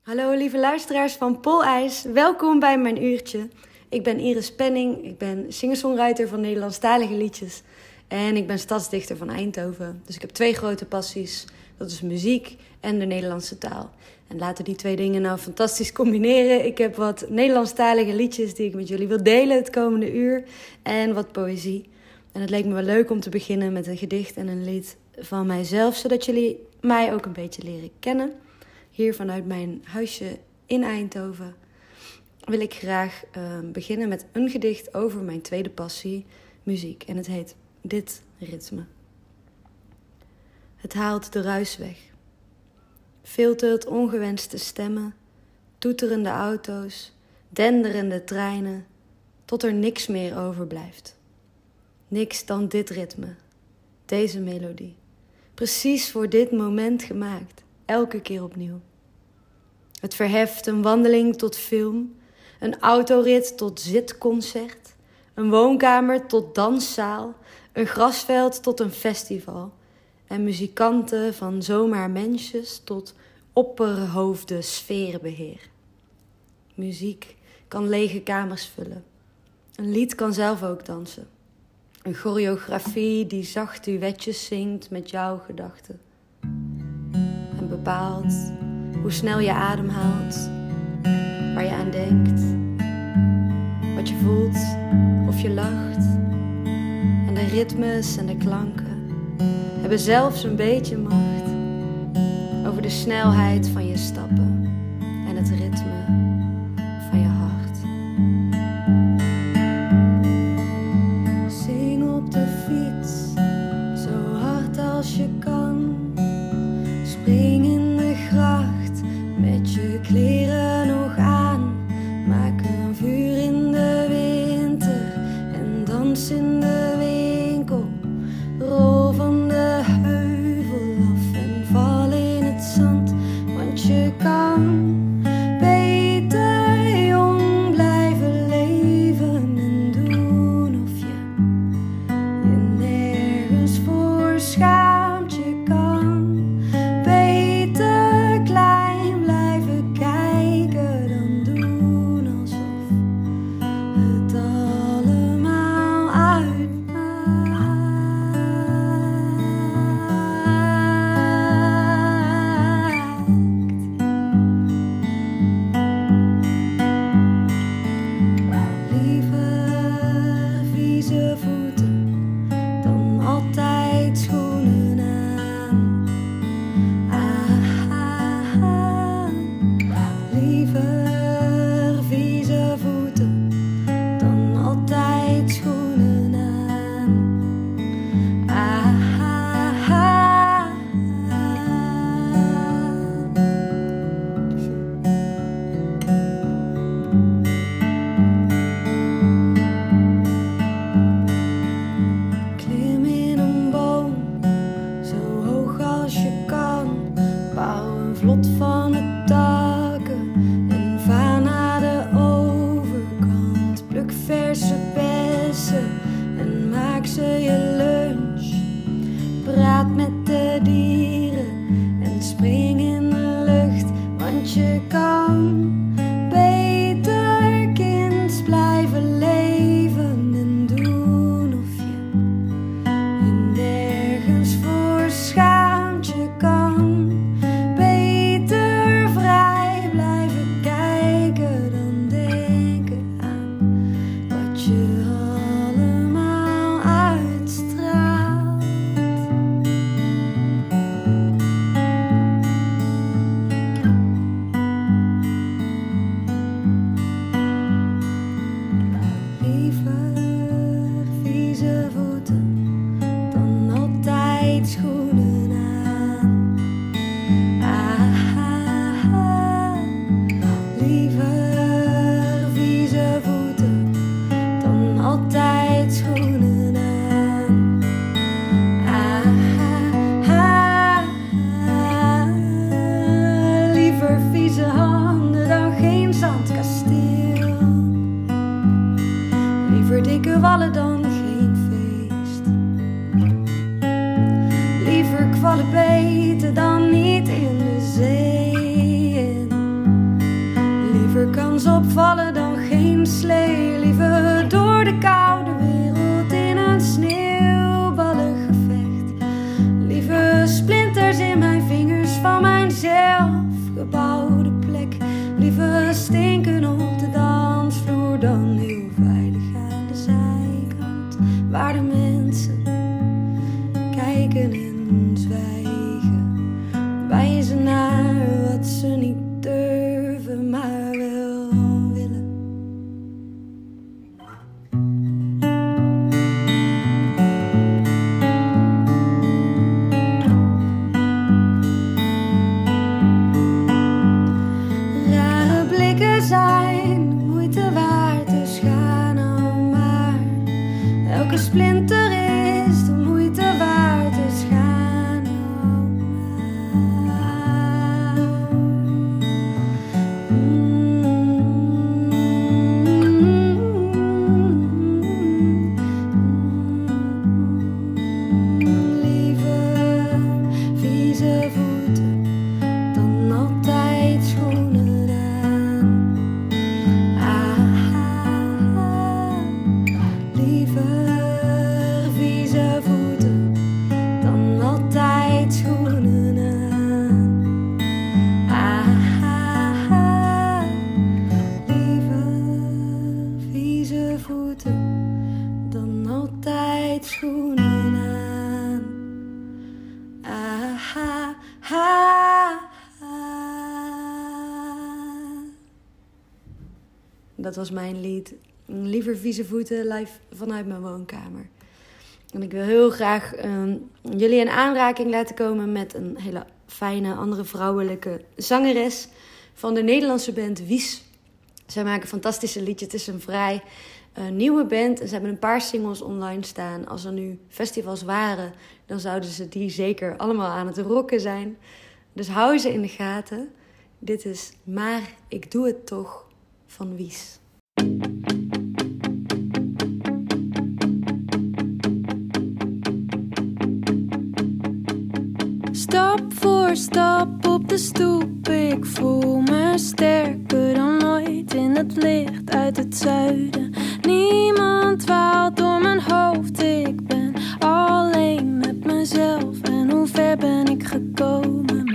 Hallo lieve luisteraars van Polijs, welkom bij mijn uurtje. Ik ben Iris Penning, ik ben singer-songwriter van Nederlandstalige liedjes en ik ben stadsdichter van Eindhoven. Dus ik heb twee grote passies, dat is muziek en de Nederlandse taal. En laten die twee dingen nou fantastisch combineren. Ik heb wat Nederlandstalige liedjes die ik met jullie wil delen het komende uur en wat poëzie. En het leek me wel leuk om te beginnen met een gedicht en een lied van mijzelf, zodat jullie mij ook een beetje leren kennen hier vanuit mijn huisje in Eindhoven wil ik graag uh, beginnen met een gedicht over mijn tweede passie, muziek. En het heet Dit ritme. Het haalt de ruis weg. Filtert ongewenste stemmen, toeterende auto's, denderende treinen, tot er niks meer overblijft. Niks dan dit ritme, deze melodie. Precies voor dit moment gemaakt, elke keer opnieuw. Het verheft een wandeling tot film, een autorit tot zitconcert, een woonkamer tot danszaal, een grasveld tot een festival en muzikanten van zomaar mensjes tot opperhoofde sferenbeheer. Muziek kan lege kamers vullen. Een lied kan zelf ook dansen. Een choreografie die zacht duetjes zingt met jouw gedachten. Hoe snel je ademhaalt, waar je aan denkt, wat je voelt, of je lacht. En de ritmes en de klanken hebben zelfs een beetje macht over de snelheid van je stappen en het ritme Wijzen naar wat ze niet was mijn lied. Liever vieze voeten live vanuit mijn woonkamer. En ik wil heel graag ehm, jullie in aanraking laten komen met een hele fijne andere vrouwelijke zangeres van de Nederlandse band Wies. Zij maken fantastische liedjes. Het is een vrij eh, nieuwe band en ze hebben een paar singles online staan. Als er nu festivals waren, dan zouden ze die zeker allemaal aan het rocken zijn. Dus hou ze in de gaten. Dit is Maar ik doe het toch van Wies. Stap voor stap op de stoep, ik voel me sterker dan ooit in het licht uit het zuiden. Niemand dwaalt door mijn hoofd, ik ben alleen met mezelf. En hoe ver ben ik gekomen?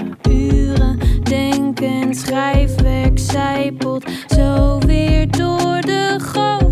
En schrijfwerk zijpelt zo weer door de goot.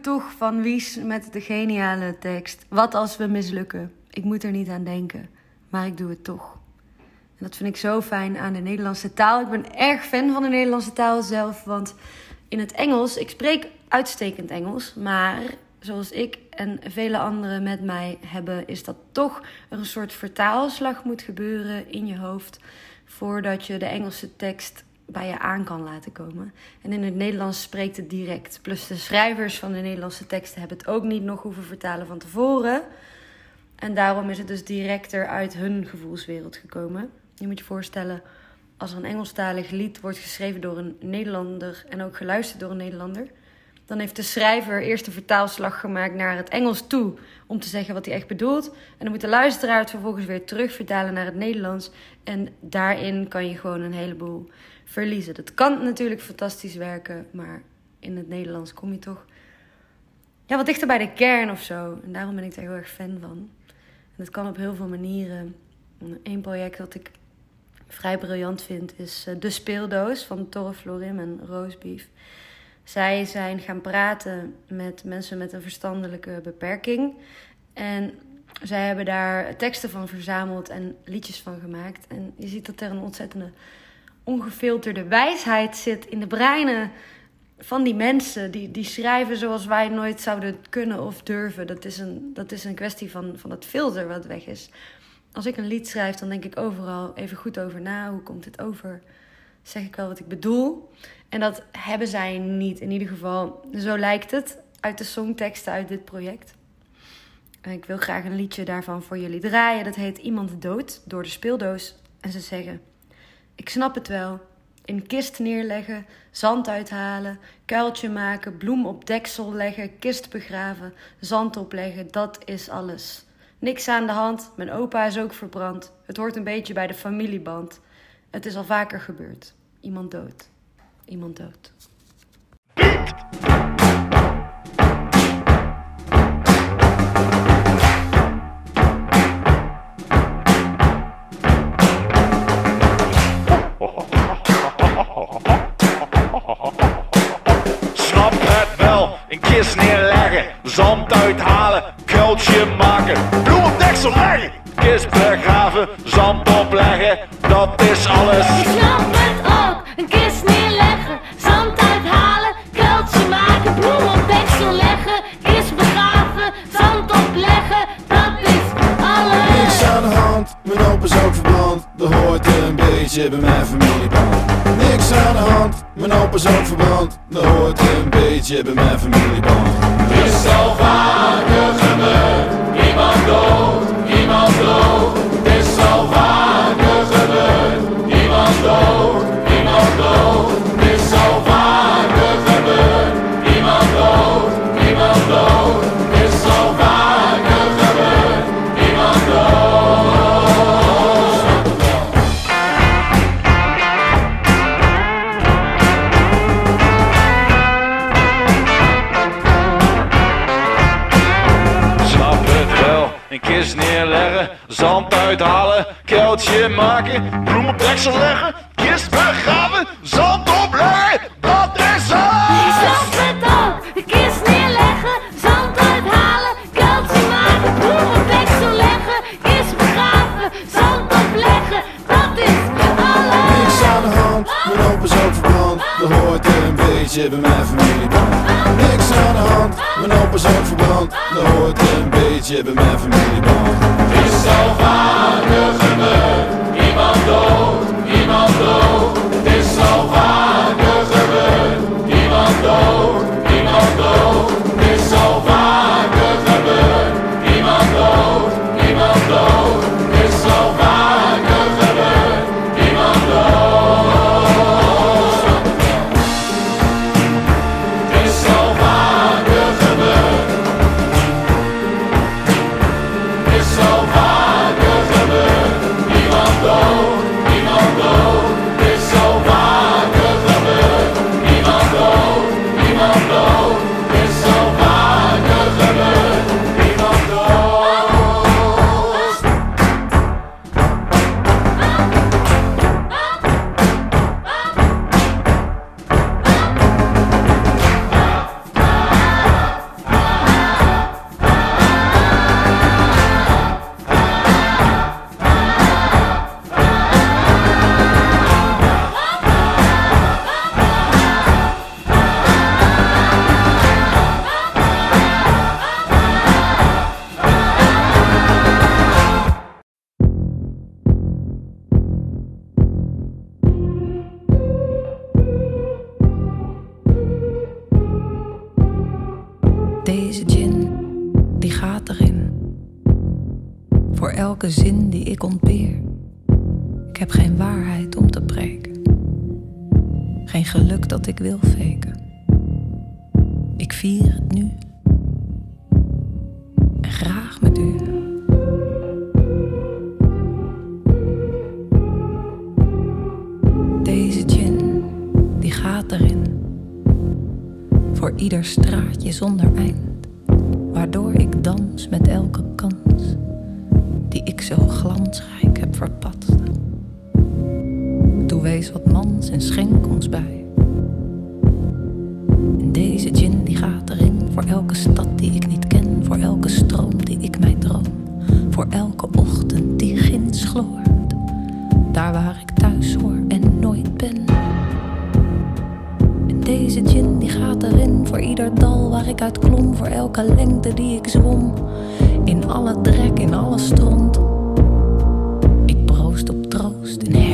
Toch van Wies met de geniale tekst. Wat als we mislukken? Ik moet er niet aan denken, maar ik doe het toch. En dat vind ik zo fijn aan de Nederlandse taal. Ik ben erg fan van de Nederlandse taal zelf, want in het Engels, ik spreek uitstekend Engels, maar zoals ik en vele anderen met mij hebben, is dat toch een soort vertaalslag moet gebeuren in je hoofd voordat je de Engelse tekst bij je aan kan laten komen. En in het Nederlands spreekt het direct. Plus de schrijvers van de Nederlandse teksten hebben het ook niet nog hoeven vertalen van tevoren. En daarom is het dus directer uit hun gevoelswereld gekomen. Je moet je voorstellen, als er een Engelstalig lied wordt geschreven door een Nederlander en ook geluisterd door een Nederlander, dan heeft de schrijver eerst een vertaalslag gemaakt naar het Engels toe om te zeggen wat hij echt bedoelt. En dan moet de luisteraar het vervolgens weer terug vertalen naar het Nederlands. En daarin kan je gewoon een heleboel verliezen. Dat kan natuurlijk fantastisch werken, maar in het Nederlands kom je toch ja, wat dichter bij de kern of zo. En daarom ben ik er heel erg fan van. En dat kan op heel veel manieren. Eén project dat ik vrij briljant vind is eh, De Speeldoos van Torre Florim en Roosbeef. Zij zijn gaan praten met mensen met een verstandelijke beperking. En zij hebben daar teksten van verzameld en liedjes van gemaakt. En je ziet dat er een ontzettende ongefilterde wijsheid zit in de breinen van die mensen. Die, die schrijven zoals wij nooit zouden kunnen of durven. Dat is een, dat is een kwestie van, van het filter wat weg is. Als ik een lied schrijf, dan denk ik overal even goed over na. Hoe komt het over? Zeg ik wel wat ik bedoel? En dat hebben zij niet. In ieder geval, zo lijkt het uit de songteksten uit dit project. Ik wil graag een liedje daarvan voor jullie draaien. Dat heet Iemand dood door de speeldoos. En ze zeggen: Ik snap het wel. In kist neerleggen, zand uithalen, kuiltje maken, bloem op deksel leggen, kist begraven, zand opleggen, dat is alles. Niks aan de hand, mijn opa is ook verbrand. Het hoort een beetje bij de familieband. Het is al vaker gebeurd. Iemand dood. Iemand dood. Dat is alles. Ik dans met elke kans. Die ik zo glansrijk heb verpatst. Toe wees wat mans en schenk ons bij. En deze gin die gaat erin voor elke stad die ik niet ken, voor elke stroom die ik mij droom, voor elke ochtend die ginds gloort, daar waar ik thuis hoor deze gin die gaat erin. Voor ieder dal waar ik uit klom, voor elke lengte die ik zwom, in alle drek, in alle stront. Ik proost op troost en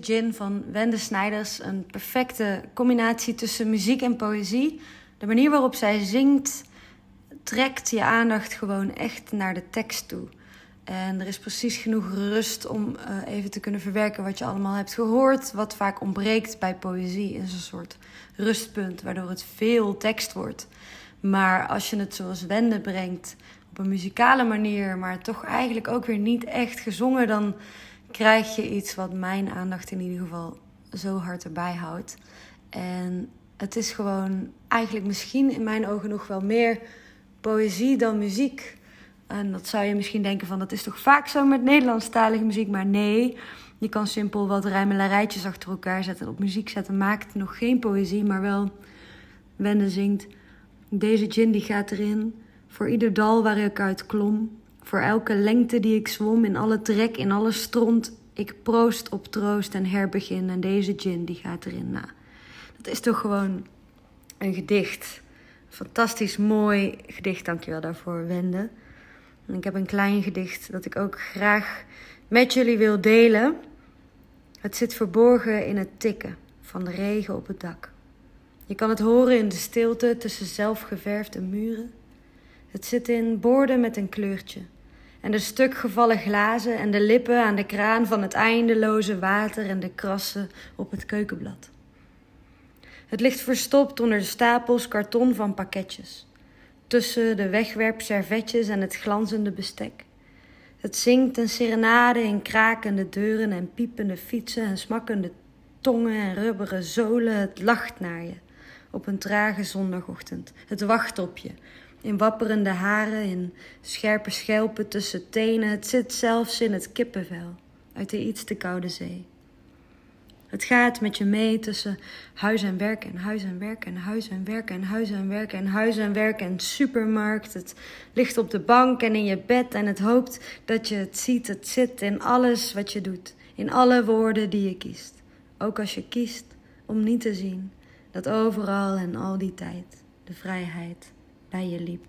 gin van Wende Snijders, een perfecte combinatie tussen muziek en poëzie. De manier waarop zij zingt, trekt je aandacht gewoon echt naar de tekst toe. En er is precies genoeg rust om eh, even te kunnen verwerken wat je allemaal hebt gehoord. Wat vaak ontbreekt bij poëzie is een soort rustpunt, waardoor het veel tekst wordt. Maar als je het zoals Wende brengt, op een muzikale manier, maar toch eigenlijk ook weer niet echt gezongen, dan krijg je iets wat mijn aandacht in ieder geval zo hard erbij houdt. En het is gewoon eigenlijk misschien in mijn ogen nog wel meer poëzie dan muziek. En dat zou je misschien denken van dat is toch vaak zo met Nederlandstalige muziek, maar nee. Je kan simpel wat rijmelarijtjes achter elkaar zetten en op muziek zetten. Maakt nog geen poëzie, maar wel Wende zingt. Deze gin die gaat erin voor ieder dal waar ik uit klom. Voor elke lengte die ik zwom, in alle trek, in alle stront. Ik proost op troost en herbegin. En deze gin die gaat erin na. Dat is toch gewoon een gedicht. Fantastisch mooi gedicht, dankjewel daarvoor, Wende. En ik heb een klein gedicht dat ik ook graag met jullie wil delen. Het zit verborgen in het tikken van de regen op het dak. Je kan het horen in de stilte tussen zelfgeverfde muren. Het zit in borden met een kleurtje. En de stuk gevallen glazen en de lippen aan de kraan van het eindeloze water en de krassen op het keukenblad. Het ligt verstopt onder de stapels karton van pakketjes, tussen de wegwerpservetjes en het glanzende bestek. Het zingt een serenade in krakende deuren en piepende fietsen en smakkende tongen en rubberen zolen. Het lacht naar je op een trage zondagochtend. Het wacht op je. In wapperende haren, in scherpe schelpen tussen tenen. Het zit zelfs in het kippenvel uit de iets te koude zee. Het gaat met je mee tussen huis en werk en huis en werk en huis en werk en huis en werk en huis en werk en supermarkt. Het ligt op de bank en in je bed en het hoopt dat je het ziet. Het zit in alles wat je doet, in alle woorden die je kiest. Ook als je kiest om niet te zien dat overal en al die tijd de vrijheid bij je liep.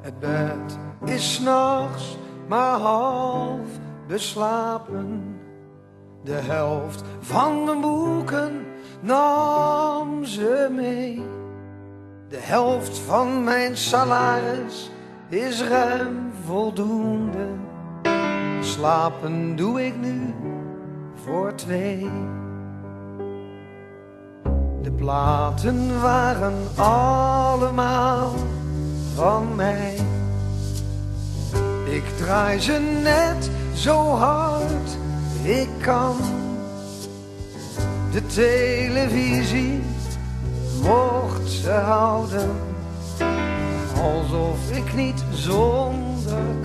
Het bed is s'nachts maar half beslapen. De helft van mijn boeken nam ze mee. De helft van mijn salaris is ruim voldoende. Slapen doe ik nu voor twee. De platen waren allemaal van mij. Ik draai ze net zo hard ik kan. De televisie mocht ze houden, alsof ik niet zonder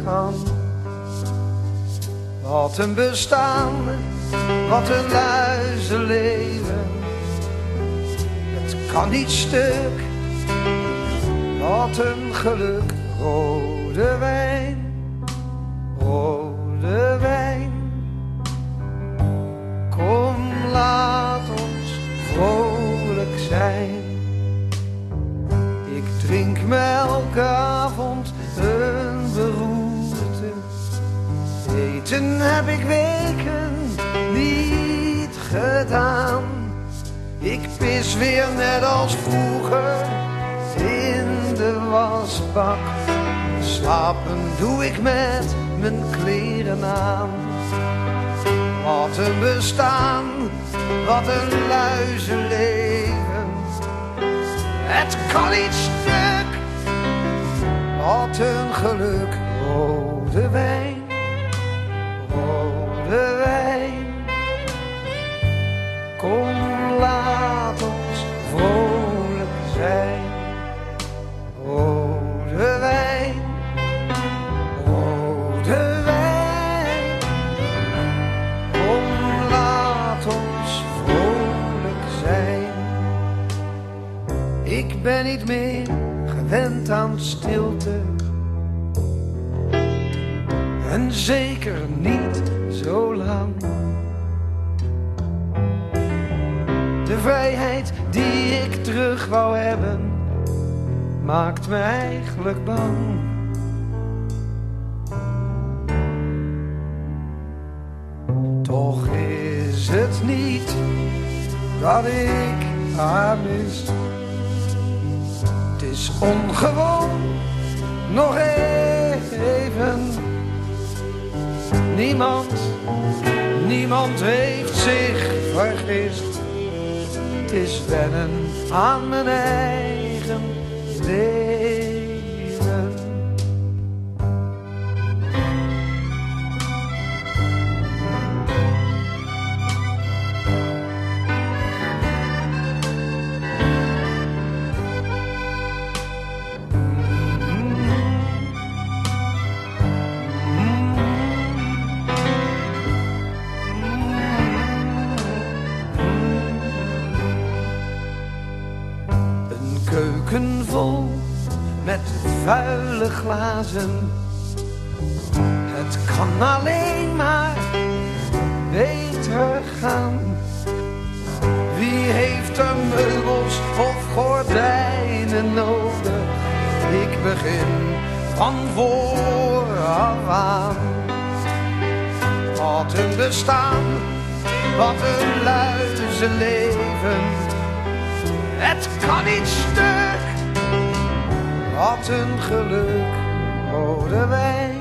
kan. Wat een bestaan, wat een luizenleven. Het kan niet stuk, wat een geluk. Rode wijn, rode wijn. Kom, laat ons vrolijk zijn. Ik drink me elke avond Heb ik weken niet gedaan. Ik pis weer net als vroeger in de wasbak. Slapen doe ik met mijn kleren aan. Wat een bestaan, wat een luizenleven. Het kan niet stuk, wat een geluk. Rode wijn, Ik ben niet meer gewend aan stilte. En zeker niet zo lang. De vrijheid die ik terug wou hebben, maakt me eigenlijk bang. Toch is het niet dat ik haar mis. Is ongewoon, nog even. Niemand, niemand heeft zich vergist. Het is wennen aan mijn eigen leven. glazen. Het kan alleen maar beter gaan. Wie heeft er meubels of gordijnen nodig? Ik begin van vooraf aan. Wat een bestaan, wat een luizenleven. Het kan niet stuk wat een geluk, hoorden wij.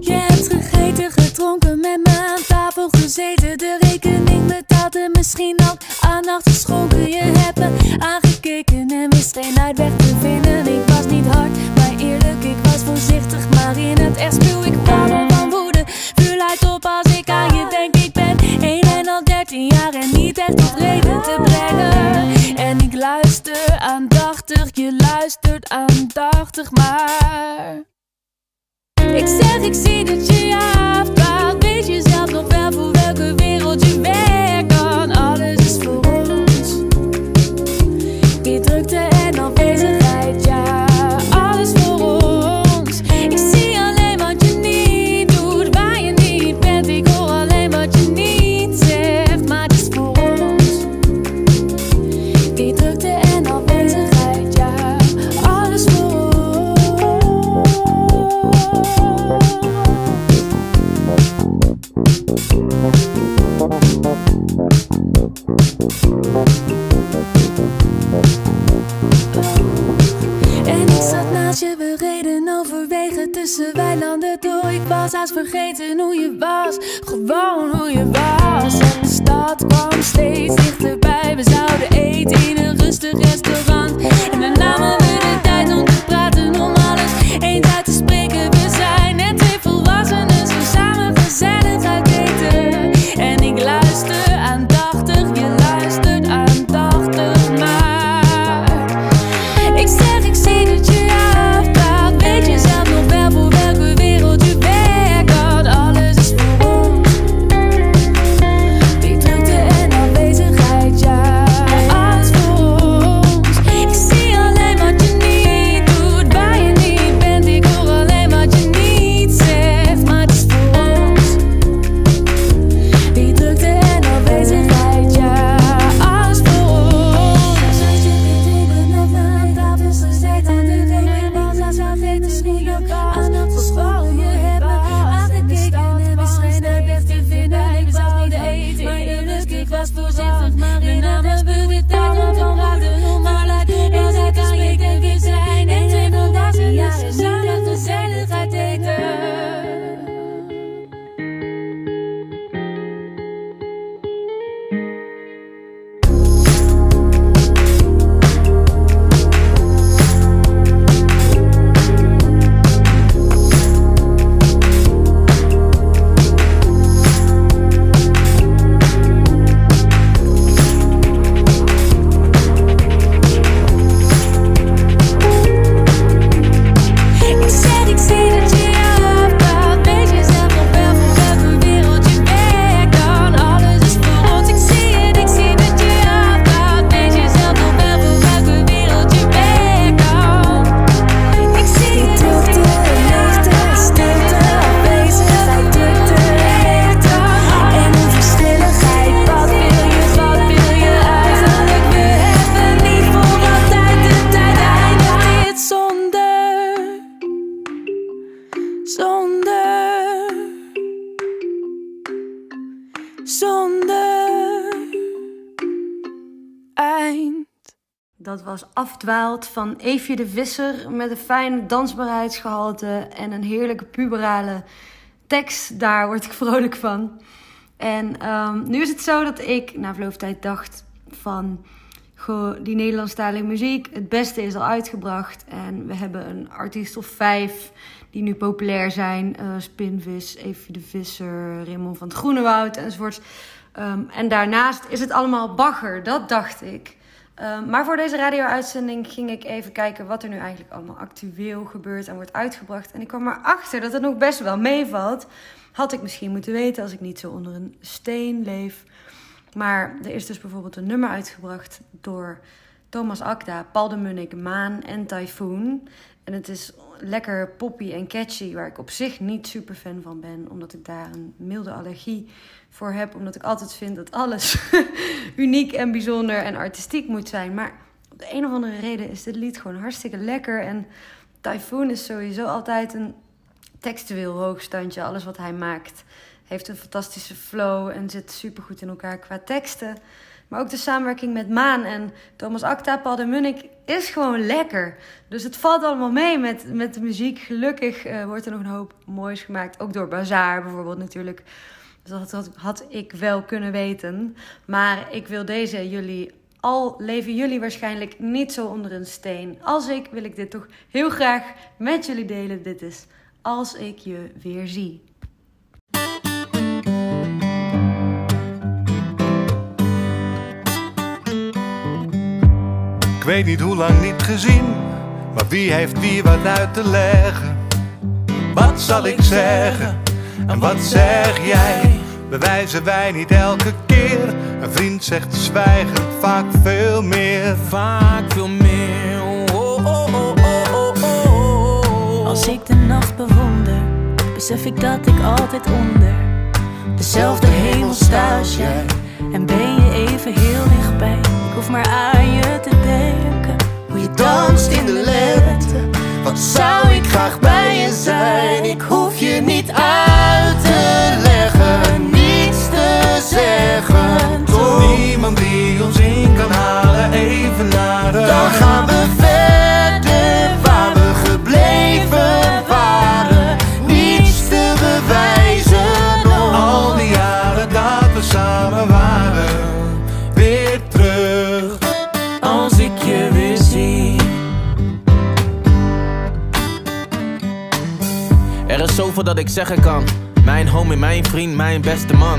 Yeah. Dat was Afdwaald van Eefje de Visser met een fijn dansbaarheidsgehalte en een heerlijke puberale tekst. Daar word ik vrolijk van. En ehm, nu is het zo dat ik na verloop van tijd dacht van... Goh, die Nederlandstalige muziek, het beste is al uitgebracht. En we hebben een artiest of vijf die nu populair zijn. Uh, Spinvis, Evie de Visser, Raymond van het Groenewoud enzovoort. Um, en daarnaast is het allemaal bagger, dat dacht ik. Um, maar voor deze radio-uitzending ging ik even kijken wat er nu eigenlijk allemaal actueel gebeurt en wordt uitgebracht. En ik kwam erachter dat het nog best wel meevalt. Had ik misschien moeten weten als ik niet zo onder een steen leef. Maar er is dus bijvoorbeeld een nummer uitgebracht door Thomas Akda, Paul de Maan en Typhoon. En het is lekker poppy en catchy, waar ik op zich niet super fan van ben, omdat ik daar een milde allergie voor heb. Omdat ik altijd vind dat alles uniek en bijzonder en artistiek moet zijn. Maar op de een of andere reden is dit lied gewoon hartstikke lekker. En Typhoon is sowieso altijd een textueel hoogstandje. Alles wat hij maakt heeft een fantastische flow en zit super goed in elkaar qua teksten. Maar ook de samenwerking met Maan en Thomas Acta, Paul de Munnik is gewoon lekker. Dus het valt allemaal mee met, met de muziek. Gelukkig uh, wordt er nog een hoop moois gemaakt. Ook door Bazaar bijvoorbeeld natuurlijk. Dat had, had ik wel kunnen weten. Maar ik wil deze jullie al leven jullie waarschijnlijk niet zo onder een steen. Als ik, wil ik dit toch heel graag met jullie delen. Dit is Als ik je weer zie. Ik weet niet hoe lang niet gezien, maar wie heeft wie wat uit te leggen? Wat zal ik zeggen en wat zeg jij? Bewijzen wij niet elke keer? Een vriend zegt zwijgen vaak veel meer. Vaak veel meer. Oh, oh, oh, oh, oh, oh. Als ik de nacht bewonder, besef ik dat ik altijd onder dezelfde hemel sta als jij. En ben je even heel dichtbij. Ik hoef maar aan je te denken. Hoe je danst in de lente. Wat zou ik graag bij je zijn? Ik hoef je niet uit te leggen, zeggen. Toch? Niemand die ons in kan halen, even naar de. Dan gaan we verder waar we gebleven waren. Niets te bewijzen. Al die jaren dat we samen waren, weer terug. Als ik je weer zie. Er is zoveel dat ik zeggen kan. Mijn homie, mijn vriend, mijn beste man.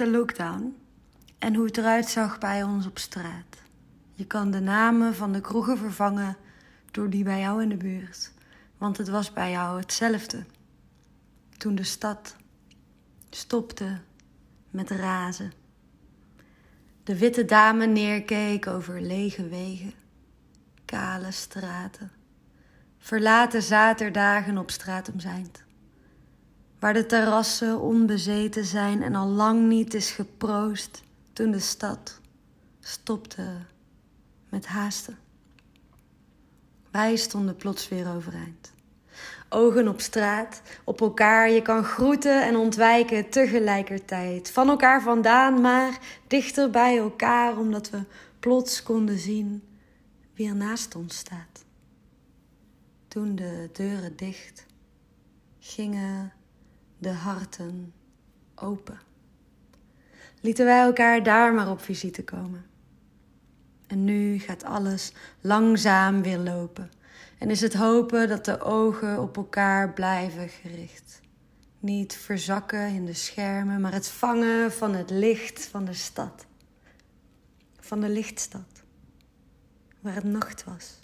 Allereerste lockdown. En hoe het eruit zag bij ons op straat. Je kan de namen van de kroegen vervangen door die bij jou in de buurt. Want het was bij jou hetzelfde. Toen de stad stopte met razen. De witte dame neerkeek over lege wegen, kale straten, verlaten zaterdagen op Stratum Zijnd, waar de terrassen onbezeten zijn en al lang niet is geproost toen de stad stopte met haasten. Wij stonden plots weer overeind. Ogen op straat, op elkaar, je kan groeten en ontwijken tegelijkertijd. Van elkaar vandaan, maar dichter bij elkaar, omdat we plots konden zien wie er naast ons staat. Toen de deuren dicht gingen, de harten open. Lieten wij elkaar daar maar op visite komen. En nu gaat alles langzaam weer lopen. En is het hopen dat de ogen op elkaar blijven gericht. Niet verzakken in de schermen, maar het vangen van het licht van de stad. Van de lichtstad. Waar het nacht was.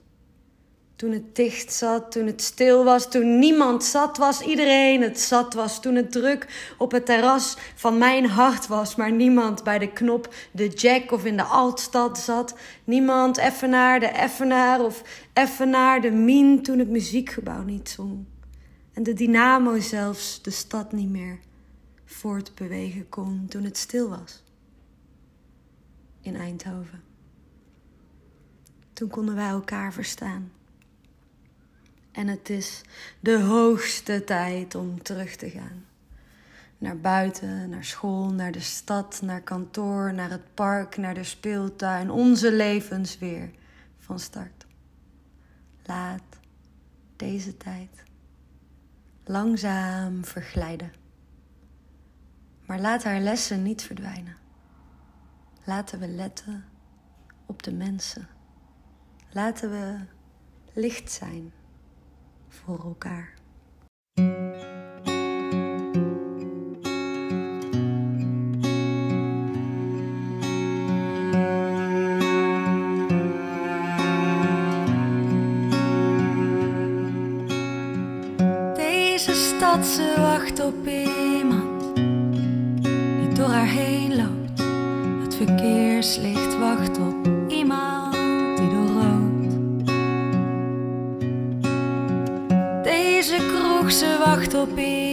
Toen het dicht zat, toen het stil was, toen niemand zat was, iedereen het zat was. Toen het druk op het terras van mijn hart was, maar niemand bij de knop de jack of in de altstad zat. Niemand even naar de effenaar of even naar de min toen het muziekgebouw niet zong. En de dynamo zelfs de stad niet meer voortbewegen kon toen het stil was. In Eindhoven. Toen konden wij elkaar verstaan. En het is de hoogste tijd om terug te gaan. Naar buiten, naar school, naar de stad, naar kantoor, naar het park, naar de speeltuin. Onze levens weer van start. Laat deze tijd langzaam verglijden. Maar laat haar lessen niet verdwijnen. Laten we letten op de mensen. Laten we licht zijn voor elkaar. Deze stad, ze wacht op ze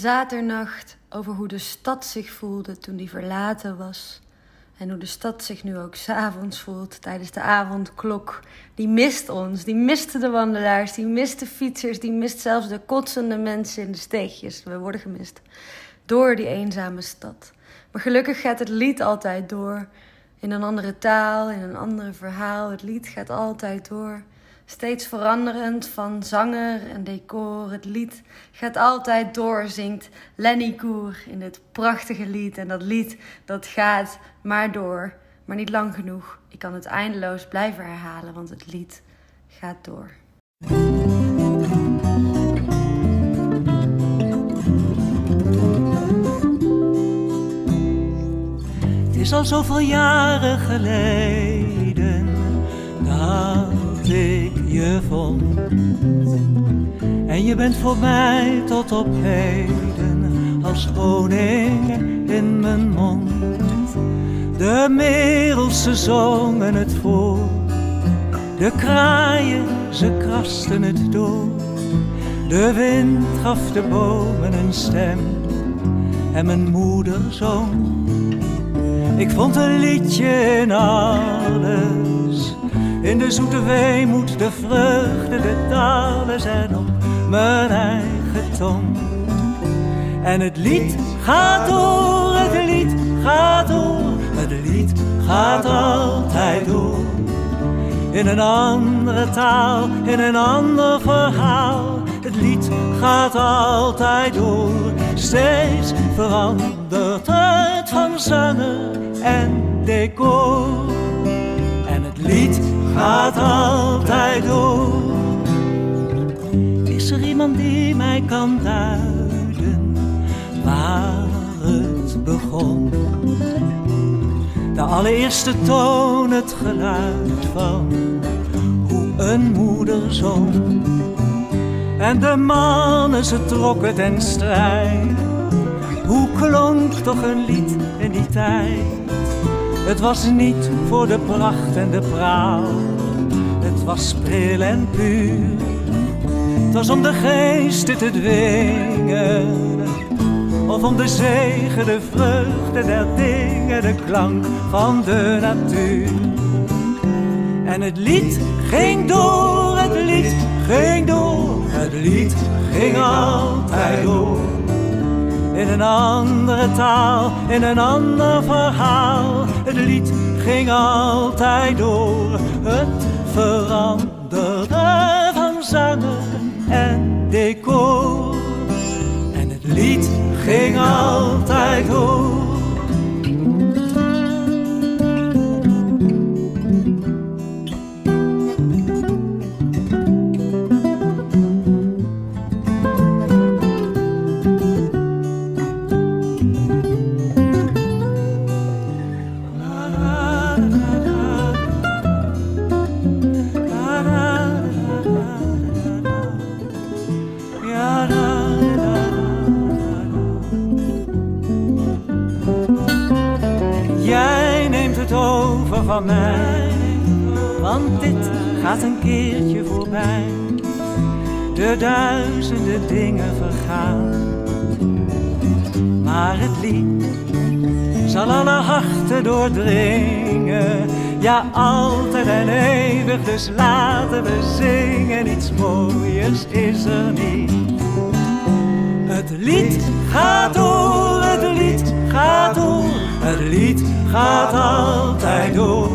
Zaternacht over hoe de stad zich voelde toen die verlaten was. En hoe de stad zich nu ook s'avonds voelt tijdens de avondklok. Die mist ons, die mist de wandelaars, die mist de fietsers, die mist zelfs de kotsende mensen in de steegjes. We worden gemist door die eenzame stad. Maar gelukkig gaat het lied altijd door. In een andere taal, in een ander verhaal. Het lied gaat altijd door. Steeds veranderend van zanger en decor. Het lied gaat altijd door, zingt Lenny Koer in dit prachtige lied. En dat lied dat gaat maar door, maar niet lang genoeg. Ik kan het eindeloos blijven herhalen, want het lied gaat door. Het is al zoveel jaren geleden dat ik je vond. En je bent voor mij tot op heden als honing in mijn mond. De merels ze zongen het voor, de kraaien ze krasten het door. De wind gaf de bomen een stem en mijn moeder zong. Ik vond een liedje in alles. In de zoete weemoed, de vreugde, de dalen zijn op mijn eigen tong. En het lied gaat door, het lied gaat door, het lied gaat altijd door. In een andere taal, in een ander verhaal. Het lied gaat altijd door, steeds verandert het van zanger en decor. Gaat altijd door. Is er iemand die mij kan duiden waar het begon? De allereerste toon, het geluid van hoe een moeder zong. En de mannen, ze trokken ten strijd. Hoe klonk toch een lied in die tijd? Het was niet voor de pracht en de praal. Het was pril en puur. Het was om de geesten te dwingen. Of om de zegen, de vreugde der dingen, de klank van de natuur. En het lied ging door, het lied ging door, het lied ging altijd door. In een andere taal, in een ander verhaal, het lied ging altijd door. Het veranderde van zanger en decor. En het lied ging altijd door. Mij, want dit gaat een keertje voorbij. De duizenden dingen vergaan, Maar het lied zal alle harten doordringen. Ja, altijd en eeuwig, dus laten we zingen. Iets mooiers is er niet. Het lied gaat door, het lied gaat door, het lied gaat altijd door.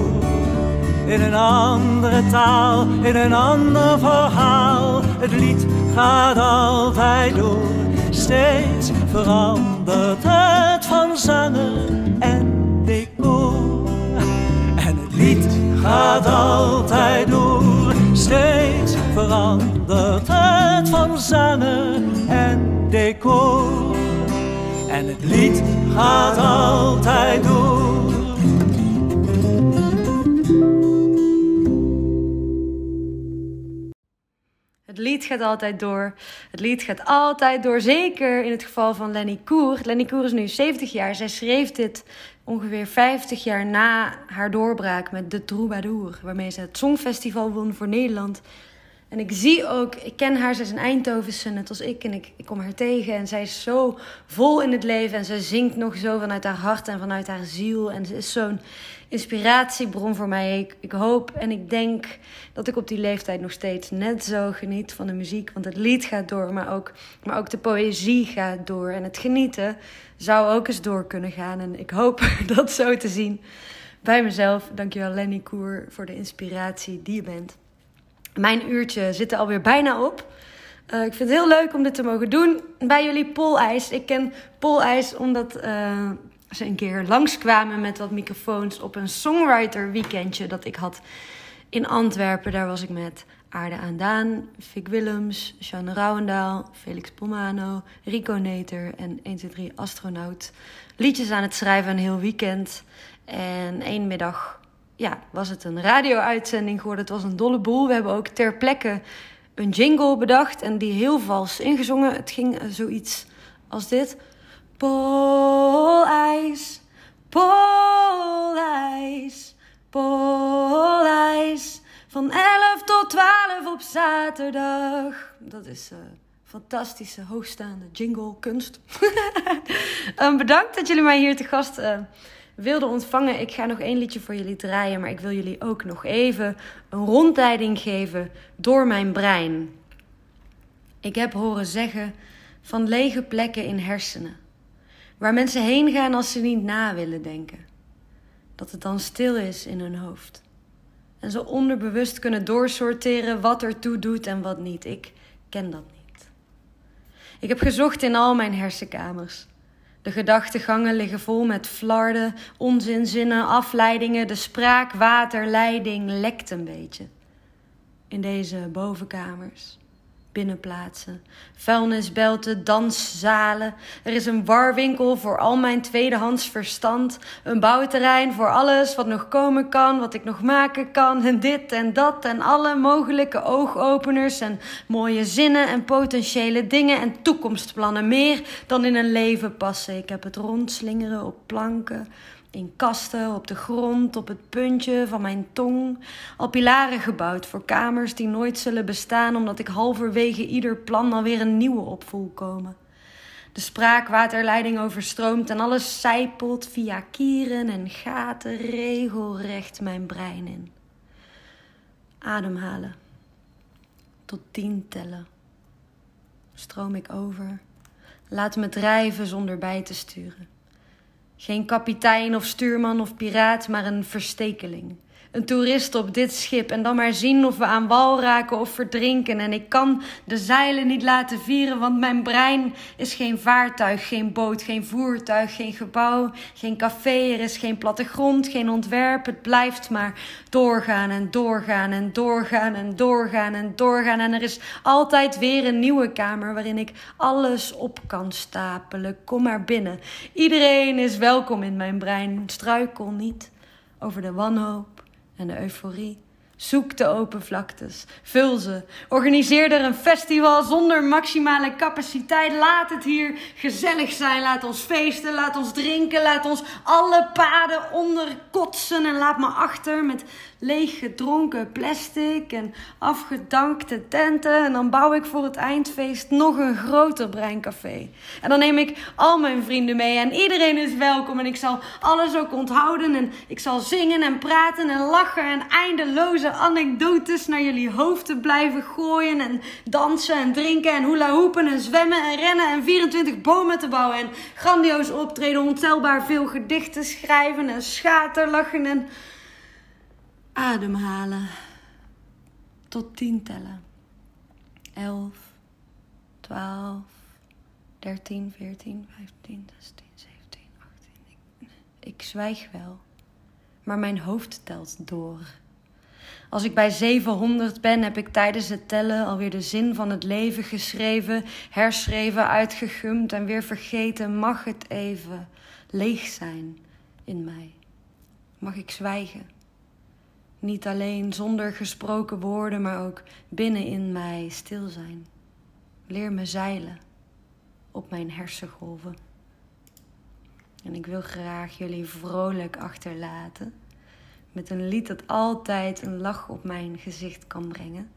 In een andere taal, in een ander verhaal, het lied gaat altijd door. Steeds verandert het van zanger en decor. En het lied gaat altijd door, steeds verandert het van zanger en decor. En het lied gaat altijd door. Het lied gaat altijd door. Het lied gaat altijd door. Zeker in het geval van Lenny Koer. Lenny Koer is nu 70 jaar. Zij schreef dit ongeveer 50 jaar na haar doorbraak met De Troubadour. Waarmee ze het Songfestival won voor Nederland. En ik zie ook, ik ken haar, zij is een Eindhovense, net als ik. En ik, ik kom haar tegen en zij is zo vol in het leven. En ze zingt nog zo vanuit haar hart en vanuit haar ziel. En ze is zo'n inspiratiebron voor mij. Ik, ik hoop en ik denk dat ik op die leeftijd nog steeds net zo geniet van de muziek. Want het lied gaat door, maar ook, maar ook de poëzie gaat door. En het genieten zou ook eens door kunnen gaan. En ik hoop dat zo te zien bij mezelf. Dankjewel Lenny Koer voor de inspiratie die je bent. Mijn uurtje zit er alweer bijna op. Uh, ik vind het heel leuk om dit te mogen doen bij jullie Polijs. Ik ken Polijs omdat uh, ze een keer langskwamen met wat microfoons op een songwriter weekendje dat ik had in Antwerpen. Daar was ik met Aarde aan Daan, Fik Willems, Jeanne Rouwendaal, Felix Pomano, Rico Neter en 123 Astronaut. Liedjes aan het schrijven een heel weekend. En één middag ja, was het een radio-uitzending geworden. Het was een dolle boel. We hebben ook ter plekke een jingle bedacht en die heel vals ingezongen. Het ging zoiets als dit. Polijs, Polijs, Polijs. Van 11 tot 12 op zaterdag. Dat is uh, fantastische, hoogstaande jingle kunst. um, bedankt dat jullie mij hier te gast uh, wilden ontvangen. Ik ga nog één liedje voor jullie draaien, maar ik wil jullie ook nog even een rondleiding geven door mijn brein. Ik heb horen zeggen van lege plekken in hersenen, waar mensen heen gaan als ze niet na willen denken. Dat het dan stil is in hun hoofd. En ze onderbewust kunnen doorsorteren wat ertoe doet en wat niet. Ik ken dat niet. Ik heb gezocht in al mijn hersenkamers. De gedachtegangen liggen vol met flarden, onzinzinnen, afleidingen. De spraakwaterleiding lekt een beetje. In deze bovenkamers, binnenplaatsen, vuilnisbelten, danszalen. Er is een warwinkel voor al mijn tweedehands verstand. Een bouwterrein voor alles wat nog komen kan, wat ik nog maken kan. En dit en dat en alle mogelijke oogopeners en mooie zinnen en potentiële dingen en toekomstplannen. Meer dan in een leven passen. Ik heb het rondslingeren op planken in kasten, op de grond, op het puntje van mijn tong. Al pilaren gebouwd voor kamers die nooit zullen bestaan, omdat ik halverwege ieder plan alweer een nieuwe op voel komen. De spraakwaterleiding overstroomt en alles zijpelt via kieren en gaten regelrecht mijn brein in. Ademhalen. Tot tien tellen. Stroom ik over. Laat me drijven zonder bij te sturen. Geen kapitein of stuurman of piraat, maar een verstekeling. Een toerist op dit schip en dan maar zien of we aan wal raken of verdrinken. En ik kan de zeilen niet laten vieren, want mijn brein is geen vaartuig, geen boot, geen voertuig, geen gebouw, geen café. Er is geen plattegrond, geen ontwerp. Het blijft maar doorgaan en doorgaan en doorgaan en doorgaan en doorgaan. En er is altijd weer een nieuwe kamer waarin ik alles op kan stapelen. Kom maar binnen. Iedereen is welkom in mijn brein. Struikel niet over de wanhoop en de euforie Zoek de open vlaktes. Vul ze. Organiseer er een festival zonder maximale capaciteit. Laat het hier gezellig zijn. Laat ons feesten. Laat ons drinken. Laat ons alle paden onderkotsen. En laat me achter met leeg gedronken plastic en afgedankte tenten. En dan bouw ik voor het eindfeest nog een groter breincafé. En dan neem ik al mijn vrienden mee. En iedereen is welkom. En ik zal alles ook onthouden. En ik zal zingen en praten en lachen en eindeloze anekdotes naar jullie hoofden blijven gooien. En dansen en drinken en hula hoepen en zwemmen en rennen en 24 bomen te bouwen. En grandioos optreden, ontelbaar veel gedichten schrijven en schaterlachen en ademhalen. Tot tien tellen. Elf, twaalf, dertien, veertien, vijftien, zestien, zeventien, achttien. Ik, ik zwijg wel, maar mijn hoofd telt door. Als ik bij 700 ben, heb ik tijdens het tellen alweer de zin van het leven geschreven, herschreven, uitgegumd en weer vergeten. Mag het even leeg zijn in mij? Mag ik zwijgen? Niet alleen zonder gesproken woorden, maar ook binnen in mij stil zijn. Leer me zeilen op mijn hersengolven. En ik wil graag jullie vrolijk achterlaten met een lied dat altijd een lach op mijn gezicht kan brengen.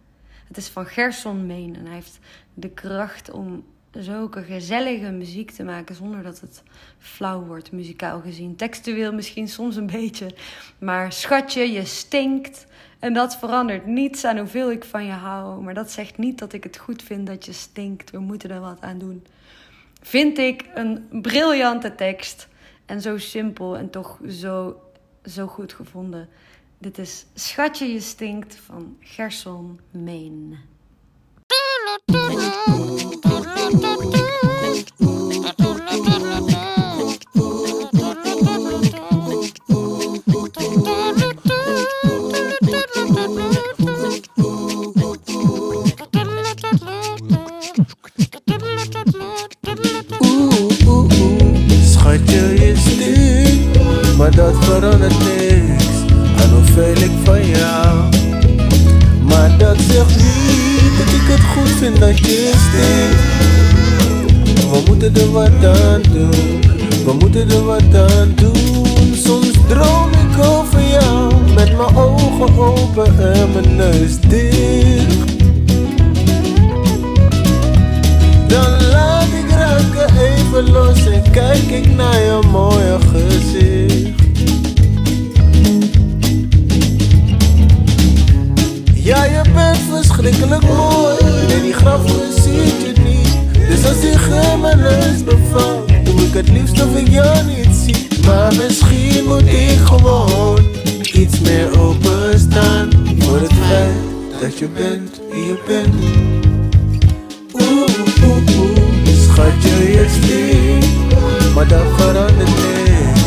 Het is van Gerson Meen en hij heeft de kracht om zulke gezellige muziek te maken zonder dat het flauw wordt, muzikaal gezien. Textueel misschien soms een beetje, maar schatje, je stinkt. En dat verandert niets aan hoeveel ik van je hou. Maar dat zegt niet dat ik het goed vind dat je stinkt. We moeten er wat aan doen. Vind ik een briljante tekst. En zo simpel en toch zo, zo goed gevonden. Dit is Schatje, je stinkt van Gerson Meen. Van jou. Maar dat zegt niet dat ik het goed vind dat je stinkt. We moeten er wat aan doen, we moeten er wat aan doen. Soms droom ik over jou met mijn ogen open en mijn neus dicht. Dan laat ik raken los en kijk ik naar je mooie gezicht. Ja, je bent verschrikkelijk mooi en die grafje ziet je niet. Dus als je in mijn neus bevalt, doe ik het liefst of ik jou niet zie. Maar misschien moet ik gewoon iets meer openstaan voor het feit dat je bent wie je bent. Schatje, je stinkt, maar dat verandert niks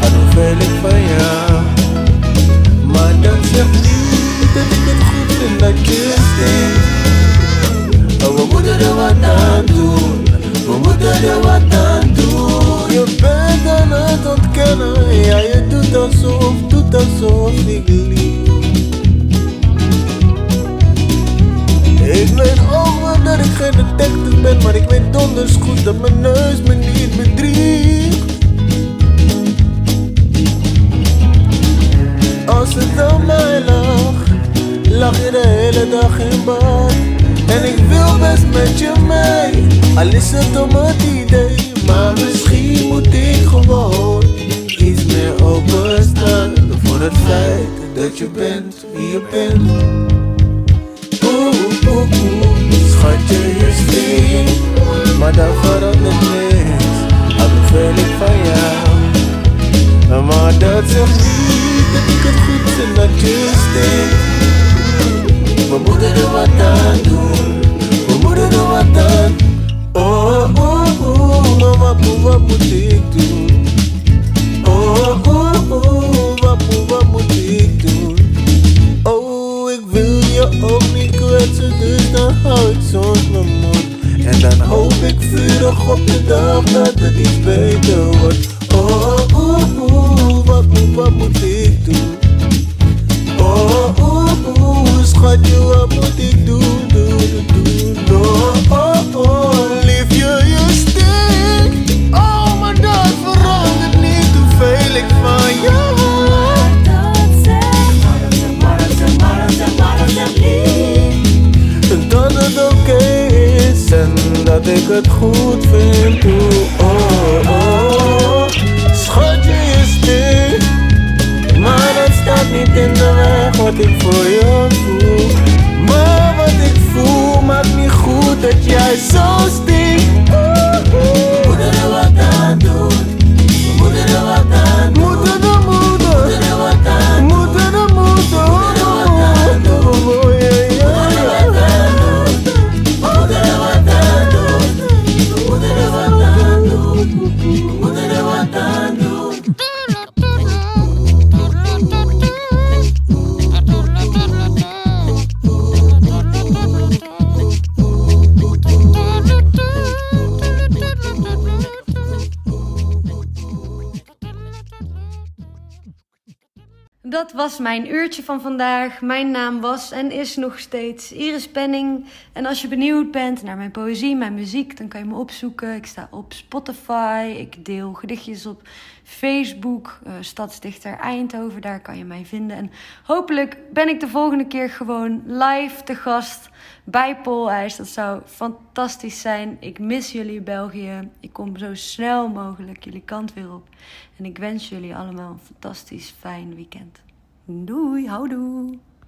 aan hoeveel ik van jou. Maar dat zegt niet dat ik het goed vind dat je stinkt. Oh, we moeten er wat aan doen, we moeten er wat aan doen. Je bent aan het ontkennen, dat ik geen detective ben, maar ik weet donders goed dat mijn neus me niet bedriegt. Als het aan mij lag, lag je de hele dag in bad. En ik wil best met je mee, al is het om het idee. Maar misschien moet ik gewoon iets meer openstaan voor het feit dat je bent wie je bent. Schatje, je stinkt, maar dat verandert niks. Al hoeveel ik van jou. Maar dat zegt niet dat ik het goed vind dat je stinkt. We moeten er wat aan doen, we moeten er wat aan. Oh, oh, oh, wat, moet- wat moet ik doen? Soms mijn mond. En dan hoop ik vurig op de dag dat het iets beter wordt. Oh, mijn uurtje van vandaag. Mijn naam was en is nog steeds Iris Penning. En als je benieuwd bent naar mijn poëzie, mijn muziek, dan kan je me opzoeken. Ik sta op Spotify. Ik deel gedichtjes op Facebook. eh, Stadsdichter Eindhoven, daar kan je mij vinden. En hopelijk ben ik de volgende keer gewoon live te gast bij Poolijs. Dat zou fantastisch zijn. Ik mis jullie België. Ik kom zo snel mogelijk jullie kant weer op. En ik wens jullie allemaal een fantastisch fijn weekend. Doei, houdoe.